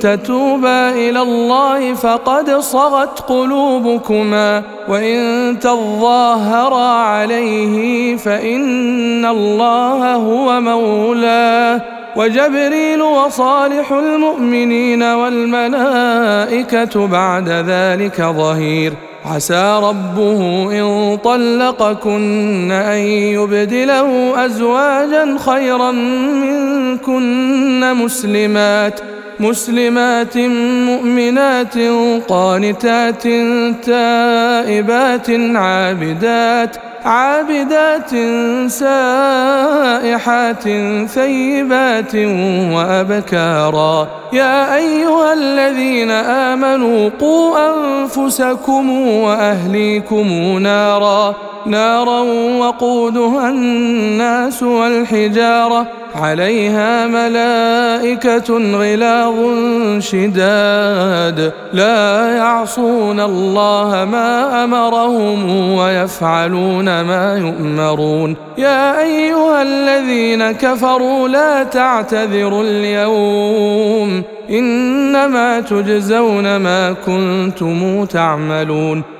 تتوبا إلى الله فقد صغت قلوبكما وإن تظاهرا عليه فإن الله هو مولاه وجبريل وصالح المؤمنين والملائكة بعد ذلك ظهير عسى ربه إن طلقكن أن يبدله أزواجا خيرا منكن مسلمات مسلمات مؤمنات قانتات تائبات عابدات عابدات سائحات ثيبات وأبكارا. يا أيها الذين آمنوا قوا أنفسكم وأهليكم نارا. نارا وقودها الناس والحجارة. عليها ملائكة غلاظ شداد. لا يعصون الله ما أمرهم ويفعلون ما يؤمرون. يا أيها الذين كفروا لا تعتذروا اليوم. إنما تجزون ما كنتم تعملون.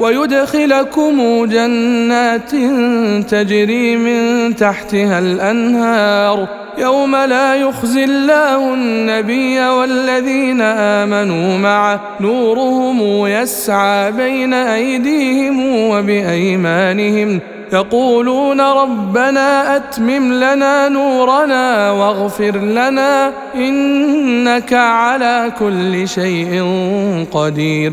ويدخلكم جنات تجري من تحتها الأنهار. يوم لا يخزي الله النبي والذين آمنوا معه. نورهم يسعى بين أيديهم وبأيمانهم. يقولون ربنا أتمم لنا نورنا واغفر لنا إنك على كل شيء قدير.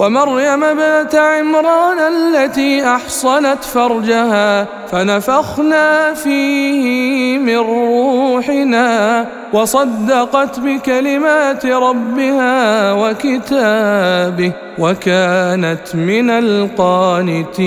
ومريم ابنه عمران التي أحصنت فرجها فنفخنا فيه من روحنا وصدقت بكلمات ربها وكتابه وكانت من القانتين.